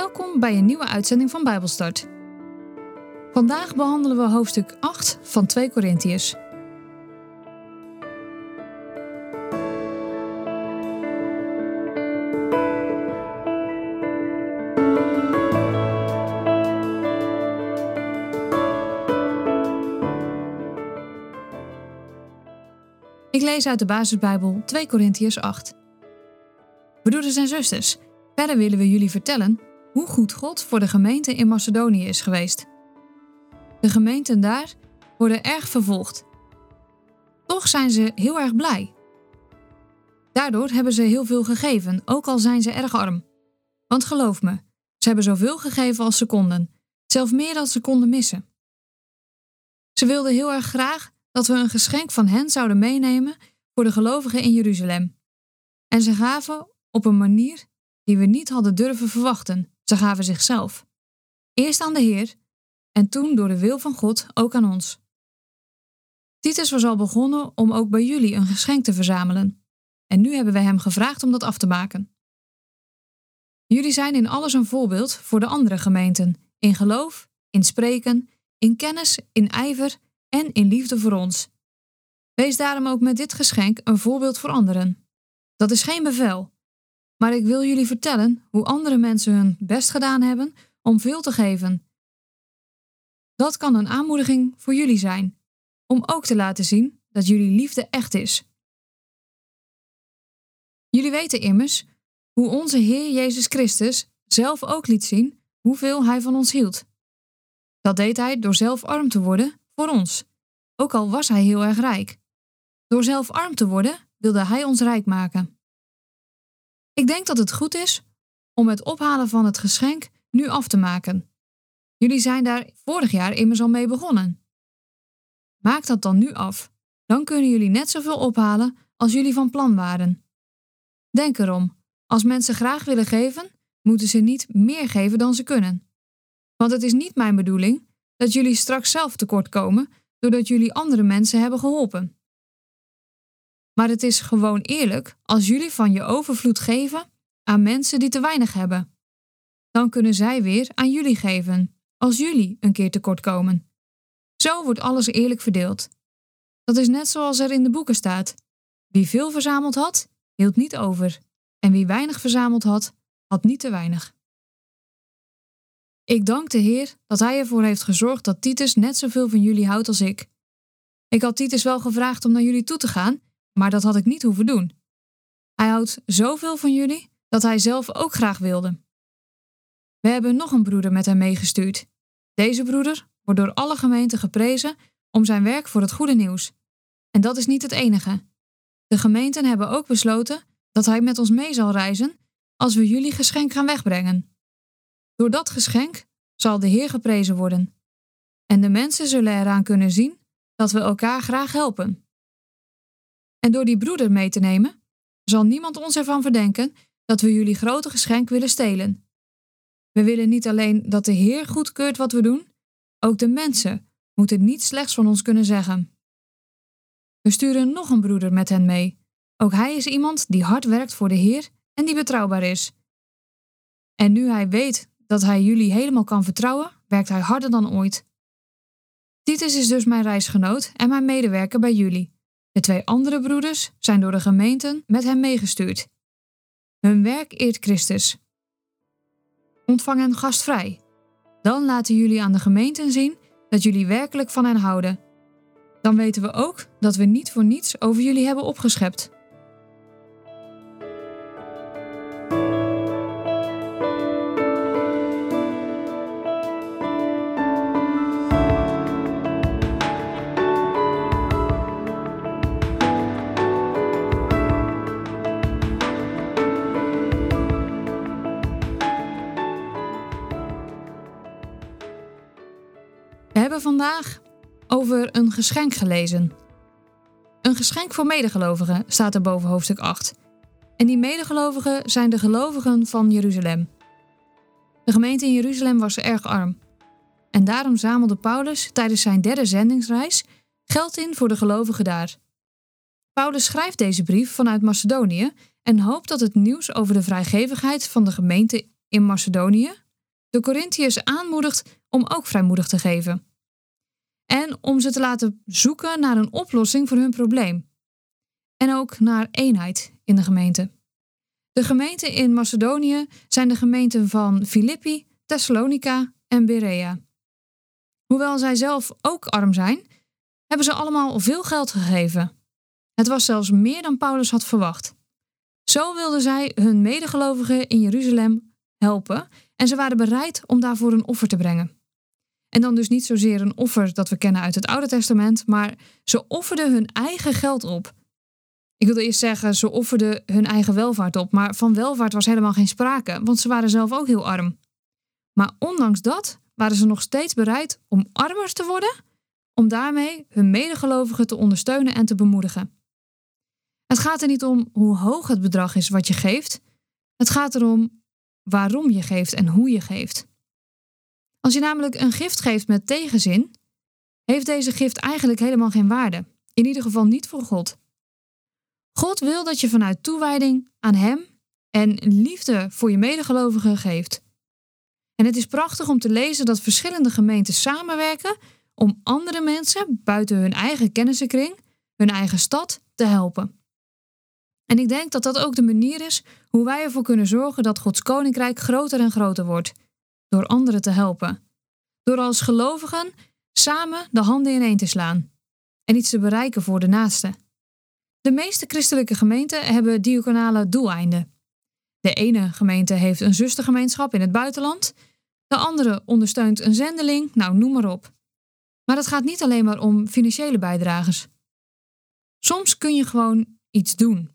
Welkom bij een nieuwe uitzending van Bijbelstart. Vandaag behandelen we hoofdstuk 8 van 2 Korintiërs. Ik lees uit de basisbijbel 2 Korintiërs 8. Broeders en zusters, verder willen we jullie vertellen hoe goed God voor de gemeente in Macedonië is geweest. De gemeenten daar worden erg vervolgd. Toch zijn ze heel erg blij. Daardoor hebben ze heel veel gegeven, ook al zijn ze erg arm. Want geloof me, ze hebben zoveel gegeven als ze konden, zelfs meer dan ze konden missen. Ze wilden heel erg graag dat we een geschenk van hen zouden meenemen voor de gelovigen in Jeruzalem. En ze gaven op een manier die we niet hadden durven verwachten. Ze gaven zichzelf. Eerst aan de Heer en toen door de wil van God ook aan ons. Titus was al begonnen om ook bij jullie een geschenk te verzamelen. En nu hebben wij hem gevraagd om dat af te maken. Jullie zijn in alles een voorbeeld voor de andere gemeenten, in geloof, in spreken, in kennis, in ijver en in liefde voor ons. Wees daarom ook met dit geschenk een voorbeeld voor anderen. Dat is geen bevel, maar ik wil jullie vertellen hoe andere mensen hun best gedaan hebben om veel te geven. Dat kan een aanmoediging voor jullie zijn, om ook te laten zien dat jullie liefde echt is. Jullie weten immers hoe onze Heer Jezus Christus zelf ook liet zien hoeveel Hij van ons hield. Dat deed Hij door zelf arm te worden voor ons, ook al was Hij heel erg rijk. Door zelf arm te worden wilde Hij ons rijk maken. Ik denk dat het goed is om het ophalen van het geschenk nu af te maken. Jullie zijn daar vorig jaar immers al mee begonnen. Maak dat dan nu af. Dan kunnen jullie net zoveel ophalen als jullie van plan waren. Denk erom: als mensen graag willen geven, moeten ze niet meer geven dan ze kunnen. Want het is niet mijn bedoeling dat jullie straks zelf tekort komen doordat jullie andere mensen hebben geholpen. Maar het is gewoon eerlijk als jullie van je overvloed geven aan mensen die te weinig hebben. Dan kunnen zij weer aan jullie geven als jullie een keer tekort komen. Zo wordt alles eerlijk verdeeld. Dat is net zoals er in de boeken staat. Wie veel verzameld had, hield niet over. En wie weinig verzameld had, had niet te weinig. Ik dank de Heer dat Hij ervoor heeft gezorgd dat Titus net zoveel van jullie houdt als ik. Ik had Titus wel gevraagd om naar jullie toe te gaan maar dat had ik niet hoeven doen. Hij houdt zoveel van jullie dat hij zelf ook graag wilde. We hebben nog een broeder met hem meegestuurd. Deze broeder wordt door alle gemeenten geprezen om zijn werk voor het goede nieuws. En dat is niet het enige. De gemeenten hebben ook besloten dat hij met ons mee zal reizen als we jullie geschenk gaan wegbrengen. Door dat geschenk zal de Heer geprezen worden. En de mensen zullen eraan kunnen zien dat we elkaar graag helpen. En door die broeder mee te nemen, zal niemand ons ervan verdenken dat we jullie grote geschenk willen stelen. We willen niet alleen dat de Heer goedkeurt wat we doen, ook de mensen moeten niet slechts van ons kunnen zeggen. We sturen nog een broeder met hen mee. Ook hij is iemand die hard werkt voor de Heer en die betrouwbaar is. En nu hij weet dat hij jullie helemaal kan vertrouwen, werkt hij harder dan ooit. Titus is dus mijn reisgenoot en mijn medewerker bij jullie. De twee andere broeders zijn door de gemeenten met hem meegestuurd. Hun werk eert Christus. Ontvang hen gastvrij. Dan laten jullie aan de gemeenten zien dat jullie werkelijk van hen houden. Dan weten we ook dat we niet voor niets over jullie hebben opgeschept. Vandaag over een geschenk gelezen. Een geschenk voor medegelovigen staat er boven hoofdstuk 8. En die medegelovigen zijn de gelovigen van Jeruzalem. De gemeente in Jeruzalem was erg arm. En daarom zamelde Paulus tijdens zijn derde zendingsreis geld in voor de gelovigen daar. Paulus schrijft deze brief vanuit Macedonië en hoopt dat het nieuws over de vrijgevigheid van de gemeente in Macedonië de Corinthiërs aanmoedigt om ook vrijmoedig te geven. En om ze te laten zoeken naar een oplossing voor hun probleem. En ook naar eenheid in de gemeente. De gemeenten in Macedonië zijn de gemeenten van Filippi, Thessalonica en Berea. Hoewel zij zelf ook arm zijn, hebben ze allemaal veel geld gegeven. Het was zelfs meer dan Paulus had verwacht. Zo wilden zij hun medegelovigen in Jeruzalem helpen en ze waren bereid om daarvoor een offer te brengen. En dan dus niet zozeer een offer dat we kennen uit het Oude Testament, maar ze offerden hun eigen geld op. Ik wilde eerst zeggen, ze offerden hun eigen welvaart op, maar van welvaart was helemaal geen sprake, want ze waren zelf ook heel arm. Maar ondanks dat waren ze nog steeds bereid om armer te worden, om daarmee hun medegelovigen te ondersteunen en te bemoedigen. Het gaat er niet om hoe hoog het bedrag is wat je geeft, het gaat erom waarom je geeft en hoe je geeft. Als je namelijk een gift geeft met tegenzin, heeft deze gift eigenlijk helemaal geen waarde, in ieder geval niet voor God. God wil dat je vanuit toewijding aan Hem en liefde voor je medegelovigen geeft. En het is prachtig om te lezen dat verschillende gemeenten samenwerken om andere mensen buiten hun eigen kennissenkring, hun eigen stad, te helpen. En ik denk dat dat ook de manier is hoe wij ervoor kunnen zorgen dat Gods koninkrijk groter en groter wordt, door anderen te helpen. Door als gelovigen samen de handen ineen te slaan en iets te bereiken voor de naaste. De meeste christelijke gemeenten hebben diaconale doeleinden. De ene gemeente heeft een zustergemeenschap in het buitenland, de andere ondersteunt een zendeling, nou noem maar op. Maar het gaat niet alleen maar om financiële bijdragers. Soms kun je gewoon iets doen.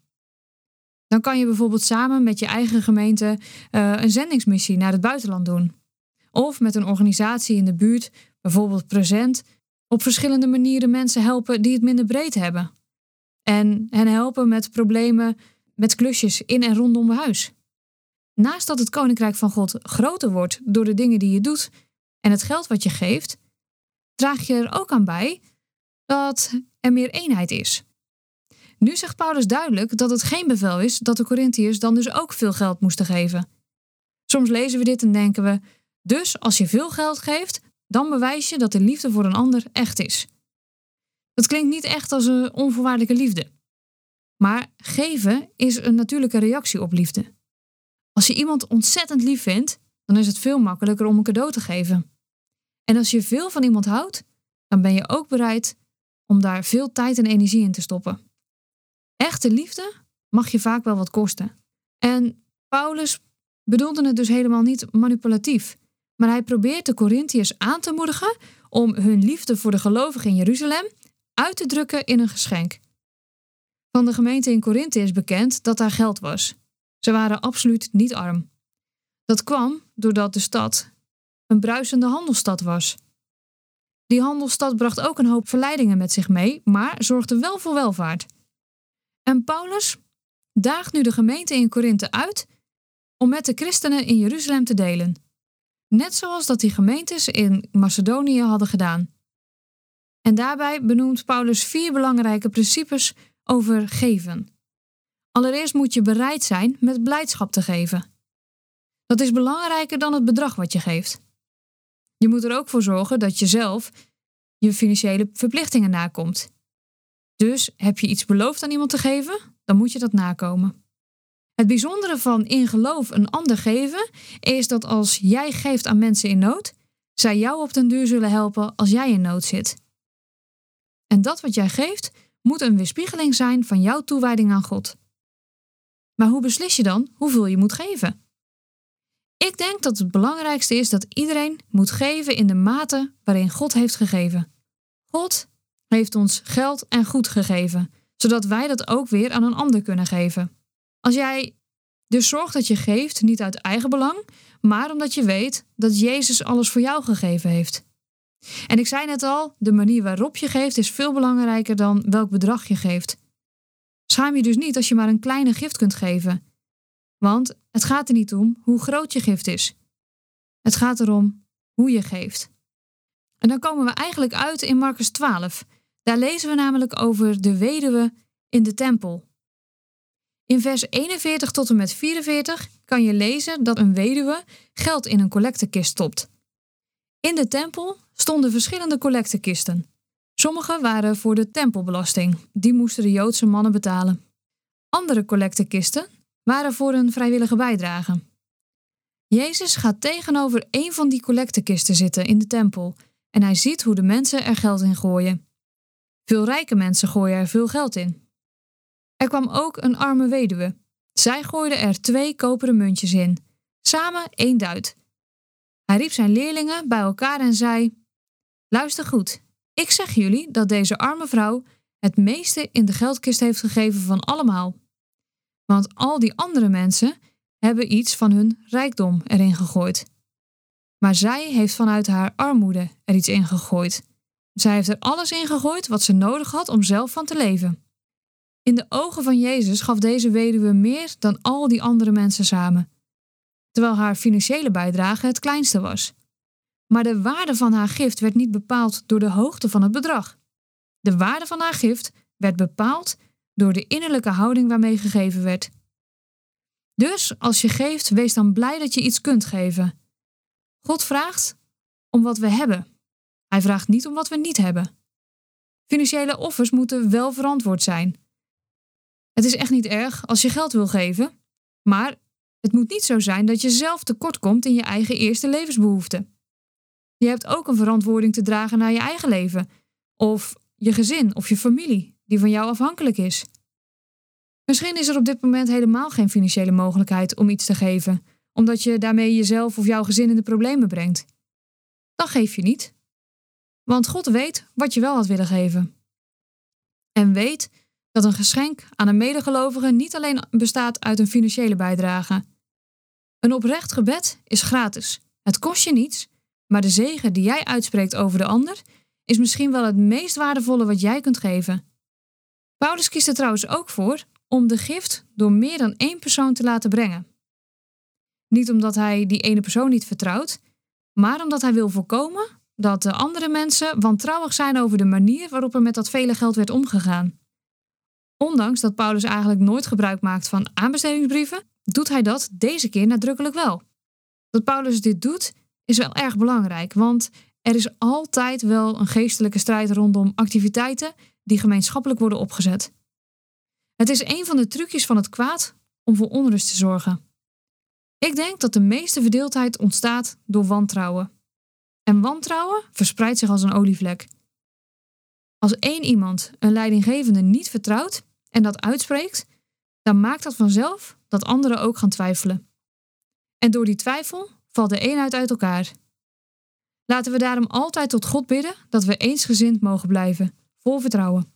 Dan kan je bijvoorbeeld samen met je eigen gemeente uh, een zendingsmissie naar het buitenland doen. Of met een organisatie in de buurt, bijvoorbeeld present, op verschillende manieren mensen helpen die het minder breed hebben. En hen helpen met problemen met klusjes in en rondom huis. Naast dat het koninkrijk van God groter wordt door de dingen die je doet en het geld wat je geeft, draag je er ook aan bij dat er meer eenheid is. Nu zegt Paulus duidelijk dat het geen bevel is dat de Corinthiërs dan dus ook veel geld moesten geven. Soms lezen we dit en denken we: dus als je veel geld geeft, dan bewijs je dat de liefde voor een ander echt is. Dat klinkt niet echt als een onvoorwaardelijke liefde. Maar geven is een natuurlijke reactie op liefde. Als je iemand ontzettend lief vindt, dan is het veel makkelijker om een cadeau te geven. En als je veel van iemand houdt, dan ben je ook bereid om daar veel tijd en energie in te stoppen. Echte liefde mag je vaak wel wat kosten. En Paulus bedoelde het dus helemaal niet manipulatief, maar hij probeert de Corinthiërs aan te moedigen om hun liefde voor de gelovigen in Jeruzalem uit te drukken in een geschenk. Van de gemeente in Korinthe is bekend dat daar geld was. Ze waren absoluut niet arm. Dat kwam doordat de stad een bruisende handelsstad was. Die handelsstad bracht ook een hoop verleidingen met zich mee, maar zorgde wel voor welvaart. En Paulus daagt nu de gemeente in Korinthe uit om met de christenen in Jeruzalem te delen. Net zoals dat die gemeentes in Macedonië hadden gedaan. En daarbij benoemt Paulus vier belangrijke principes over geven. Allereerst moet je bereid zijn met blijdschap te geven. Dat is belangrijker dan het bedrag wat je geeft. Je moet er ook voor zorgen dat je zelf je financiële verplichtingen nakomt. Dus heb je iets beloofd aan iemand te geven, dan moet je dat nakomen. Het bijzondere van in geloof een ander geven is dat als jij geeft aan mensen in nood, zij jou op den duur zullen helpen als jij in nood zit. En dat wat jij geeft moet een weerspiegeling zijn van jouw toewijding aan God. Maar hoe beslis je dan hoeveel je moet geven? Ik denk dat het belangrijkste is dat iedereen moet geven in de mate waarin God heeft gegeven. God heeft ons geld en goed gegeven, zodat wij dat ook weer aan een ander kunnen geven. Als jij dus zorgt dat je geeft, niet uit eigen belang, maar omdat je weet dat Jezus alles voor jou gegeven heeft. En ik zei net al, de manier waarop je geeft is veel belangrijker dan welk bedrag je geeft. Schaam je dus niet als je maar een kleine gift kunt geven. Want het gaat er niet om hoe groot je gift is. Het gaat erom hoe je geeft. En dan komen we eigenlijk uit in Marcus 12. Daar lezen we namelijk over de weduwe in de tempel. In vers 41 tot en met 44 kan je lezen dat een weduwe geld in een collectekist stopt. In de tempel stonden verschillende collectekisten. Sommige waren voor de tempelbelasting, die moesten de Joodse mannen betalen. Andere collectekisten waren voor een vrijwillige bijdrage. Jezus gaat tegenover een van die collectekisten zitten in de tempel en hij ziet hoe de mensen er geld in gooien. Veel rijke mensen gooien er veel geld in. Er kwam ook een arme weduwe. Zij gooide er twee koperen muntjes in, samen één duit. Hij riep zijn leerlingen bij elkaar en zei: Luister goed, ik zeg jullie dat deze arme vrouw het meeste in de geldkist heeft gegeven van allemaal. Want al die andere mensen hebben iets van hun rijkdom erin gegooid. Maar zij heeft vanuit haar armoede er iets in gegooid. Zij heeft er alles in gegooid wat ze nodig had om zelf van te leven. In de ogen van Jezus gaf deze weduwe meer dan al die andere mensen samen, terwijl haar financiële bijdrage het kleinste was. Maar de waarde van haar gift werd niet bepaald door de hoogte van het bedrag. De waarde van haar gift werd bepaald door de innerlijke houding waarmee gegeven werd. Dus als je geeft, wees dan blij dat je iets kunt geven. God vraagt om wat we hebben. Hij vraagt niet om wat we niet hebben. Financiële offers moeten wel verantwoord zijn. Het is echt niet erg als je geld wil geven, maar het moet niet zo zijn dat je zelf tekort komt in je eigen eerste levensbehoeften. Je hebt ook een verantwoording te dragen naar je eigen leven, of je gezin of je familie, die van jou afhankelijk is. Misschien is er op dit moment helemaal geen financiële mogelijkheid om iets te geven, omdat je daarmee jezelf of jouw gezin in de problemen brengt. Dan geef je niet. Want God weet wat je wel had willen geven. En weet dat een geschenk aan een medegelovige niet alleen bestaat uit een financiële bijdrage. Een oprecht gebed is gratis. Het kost je niets, maar de zegen die jij uitspreekt over de ander is misschien wel het meest waardevolle wat jij kunt geven. Paulus kiest er trouwens ook voor om de gift door meer dan één persoon te laten brengen. Niet omdat hij die ene persoon niet vertrouwt, maar omdat hij wil voorkomen dat de andere mensen wantrouwig zijn over de manier waarop er met dat vele geld werd omgegaan. Ondanks dat Paulus eigenlijk nooit gebruik maakt van aanbestedingsbrieven, doet hij dat deze keer nadrukkelijk wel. Dat Paulus dit doet is wel erg belangrijk, want er is altijd wel een geestelijke strijd rondom activiteiten die gemeenschappelijk worden opgezet. Het is een van de trucjes van het kwaad om voor onrust te zorgen. Ik denk dat de meeste verdeeldheid ontstaat door wantrouwen. En wantrouwen verspreidt zich als een olievlek. Als één iemand een leidinggevende niet vertrouwt en dat uitspreekt, dan maakt dat vanzelf dat anderen ook gaan twijfelen. En door die twijfel valt de eenheid uit elkaar. Laten we daarom altijd tot God bidden dat we eensgezind mogen blijven, vol vertrouwen.